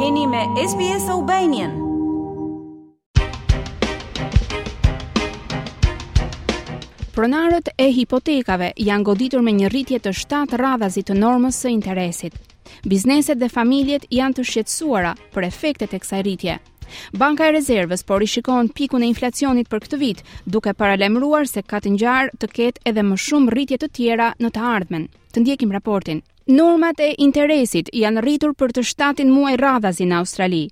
Jeni me SBS Albanian. Pronarët e hipotekave janë goditur me një rritje të 7 radhazi të normës së interesit. Bizneset dhe familjet janë të shqetësuara për efektet e kësaj rritje, Banka e Rezervës po rishikon pikun e inflacionit për këtë vit, duke paralajmëruar se ka të ngjarë të ketë edhe më shumë rritje të tjera në të ardhmen. Të ndjekim raportin. Normat e interesit janë rritur për të shtatin muaj radhazi në Australi.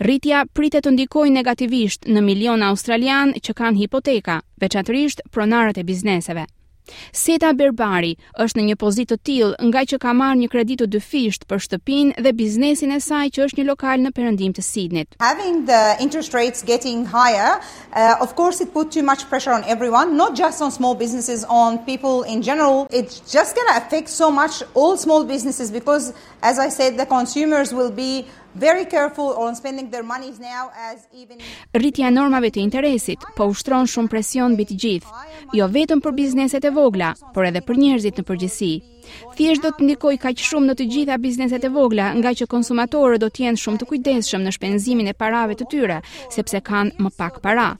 Rritja pritet të ndikojë negativisht në miliona australianë që kanë hipoteka, veçanërisht pronarët e bizneseve. Seta Berbari është në një pozitë të tillë ngaqë ka marrë një kredi të dyfishtë për shtëpinë dhe biznesin e saj që është një lokal në perëndim të Sidnit. Having the interest rates getting higher, uh, of course it put too much pressure on everyone, not just on small businesses, on people in general. It's just going to affect so much all small businesses because as I said the consumers will be very careful on spending their money now as Rritja e normave të interesit po ushtron shumë presion mbi të gjithë, jo vetëm për bizneset e vogla, por edhe për njerëzit në përgjithësi. Thjesht do të ndikojë kaq shumë në të gjitha bizneset e vogla, ngaqë konsumatorët do të jenë shumë të kujdesshëm në shpenzimin e parave të tyre, sepse kanë më pak para.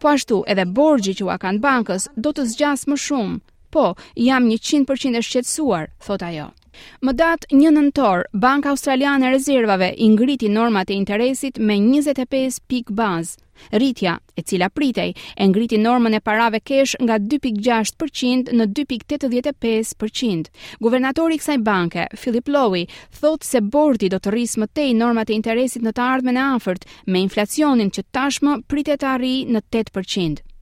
Po ashtu, edhe borxhi që ua kanë bankës do të zgjasë më shumë. Po, jam 100% e shqetësuar, thotë ajo. Më datë një nëntor, Banka Australiane e Rezervave i ngriti normat e interesit me 25 pikë bazë. Rritja, e cila pritej, e ngriti normën e parave kesh nga 2.6% në 2.85%. Guvernatori i kësaj banke, Philip Lowe, thotë se bordi do të rrisë më tej normat e interesit në të ardhmen e afërt, me inflacionin që tashmë pritet të arrijë në 8%.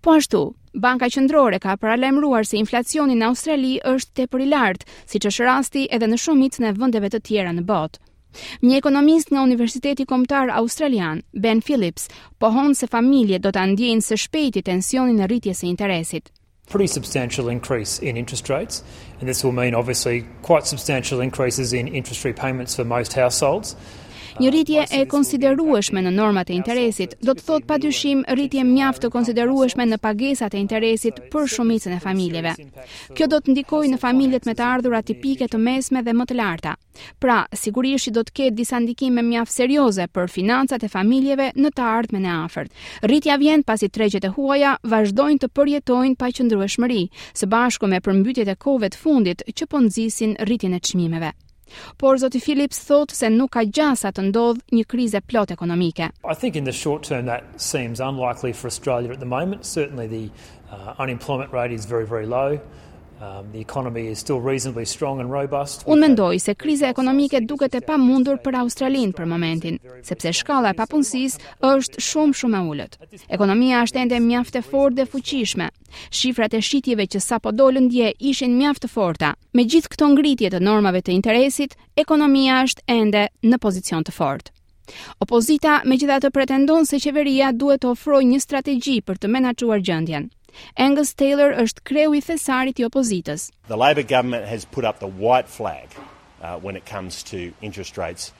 Po ashtu, Banka Qendrore ka paralajmëruar se inflacioni në Australi është tepër i lartë, siç është rasti edhe në shumicën e vendeve të tjera në botë. Një ekonomist nga Universiteti Kombëtar Australian, Ben Phillips, pohon se familjet do ta ndiejnë së shpejti tensionin e rritjes së interesit. pretty substantial increase in interest rates, and this will mean obviously quite substantial increases in interest repayments for most households. Një rritje e konsiderueshme në normat e interesit do të thotë padyshim rritje mjaft të konsiderueshme në pagesat e interesit për shumicën e familjeve. Kjo do të ndikojë në familjet me të ardhura tipike të mesme dhe më të larta. Pra, sigurisht do të ketë disa ndikime mjaft serioze për financat e familjeve në të ardhmen e afërt. Rritja vjen pasi tregjet e huaja vazhdojnë të përjetojnë paqëndrueshmëri, së bashku me përmbytjet e kohëve të fundit që po nxisin rritjen e çmimeve. Por zoti Phillips thotë se nuk ka gjasa të ndodhë një krizë e plotë ekonomike. I think in the short term that seems unlikely for Australia at the moment. Certainly the uh, unemployment rate is very very low. Um, the economy is still reasonably strong and robust. Unë mendoj se kriza ekonomike duket e pamundur për Australinë për momentin, sepse shkalla e papunësisë është shumë shumë e ulët. Ekonomia është ende mjaft e fortë dhe e fuqishme. Shifrat e shitjeve që sapo dolën dje ishin mjaft të forta. Me gjithë këto ngritje të normave të interesit, ekonomia është ende në pozicion të fortë. Opozita megjithatë pretendon se qeveria duhet të ofrojë një strategji për të menaxhuar gjendjen. Angus Taylor është kreu i thesarit i opozitës. The Labour government has put up the white flag uh, when it comes to interest rates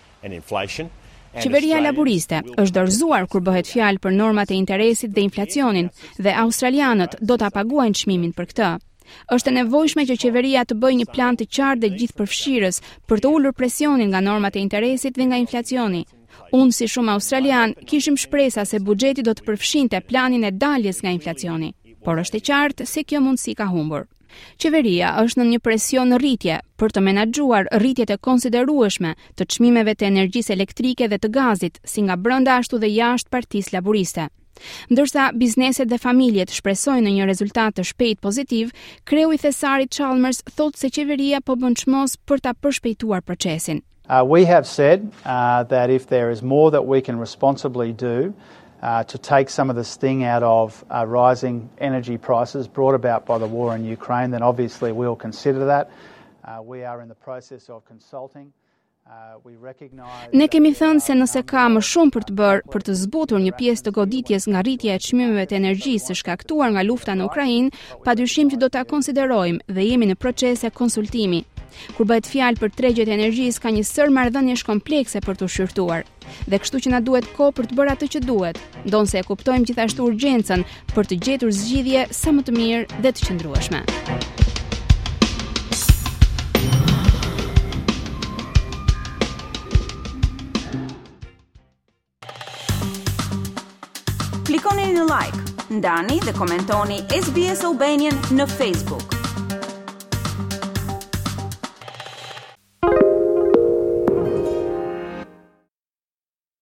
Qeveria laburiste është dorëzuar kur bëhet fjalë për normat e interesit dhe inflacionin dhe australianët do ta paguajnë çmimin për këtë. Është e nevojshme që qeveria të bëjë një plan të qartë dhe gjithëpërfshirës për të ulur presionin nga normat e interesit dhe nga inflacioni. Unë si shumë australianë kishim shpresa se buxheti do të përfshinte planin e daljes nga inflacioni, por është e qartë se kjo mundësi ka humbur. Qeveria është nën një presion rritje për të menaxhuar rritjet e konsiderueshme të çmimeve të energjisë elektrike dhe të gazit, si nga brenda ashtu dhe jashtë Partisë Laburiste. Ndërsa bizneset dhe familjet shpresojnë në një rezultat të shpejtë pozitiv, kreu i Thesarit Chalmers thotë se qeveria po bën çmos për ta përshpejtuar procesin. Uh, we have said uh, that if there is more that we can responsibly do uh, to take some of the sting out of uh, rising energy prices brought about by the war in Ukraine, then obviously we'll consider that. Uh, we are in the process of consulting. Ne kemi thënë se nëse ka më shumë për të bërë për të zbutur një pjesë të goditjes nga rritja e çmimeve të energjisë së shkaktuar nga lufta në Ukrainë, Padyshim që do ta konsiderojmë dhe jemi në procese konsultimi. Kur bëhet fjalë për tregjet e energjisë, ka një sërë marrëdhëniesh komplekse për t'u shqyrtuar. Dhe kështu që na duhet kohë për të bërë atë që duhet, ndonëse e kuptojmë gjithashtu urgjencën për të gjetur zgjidhje sa më të mirë dhe të qëndrueshme. Klikoni në like, ndani dhe komentoni SBS Albanian në Facebook.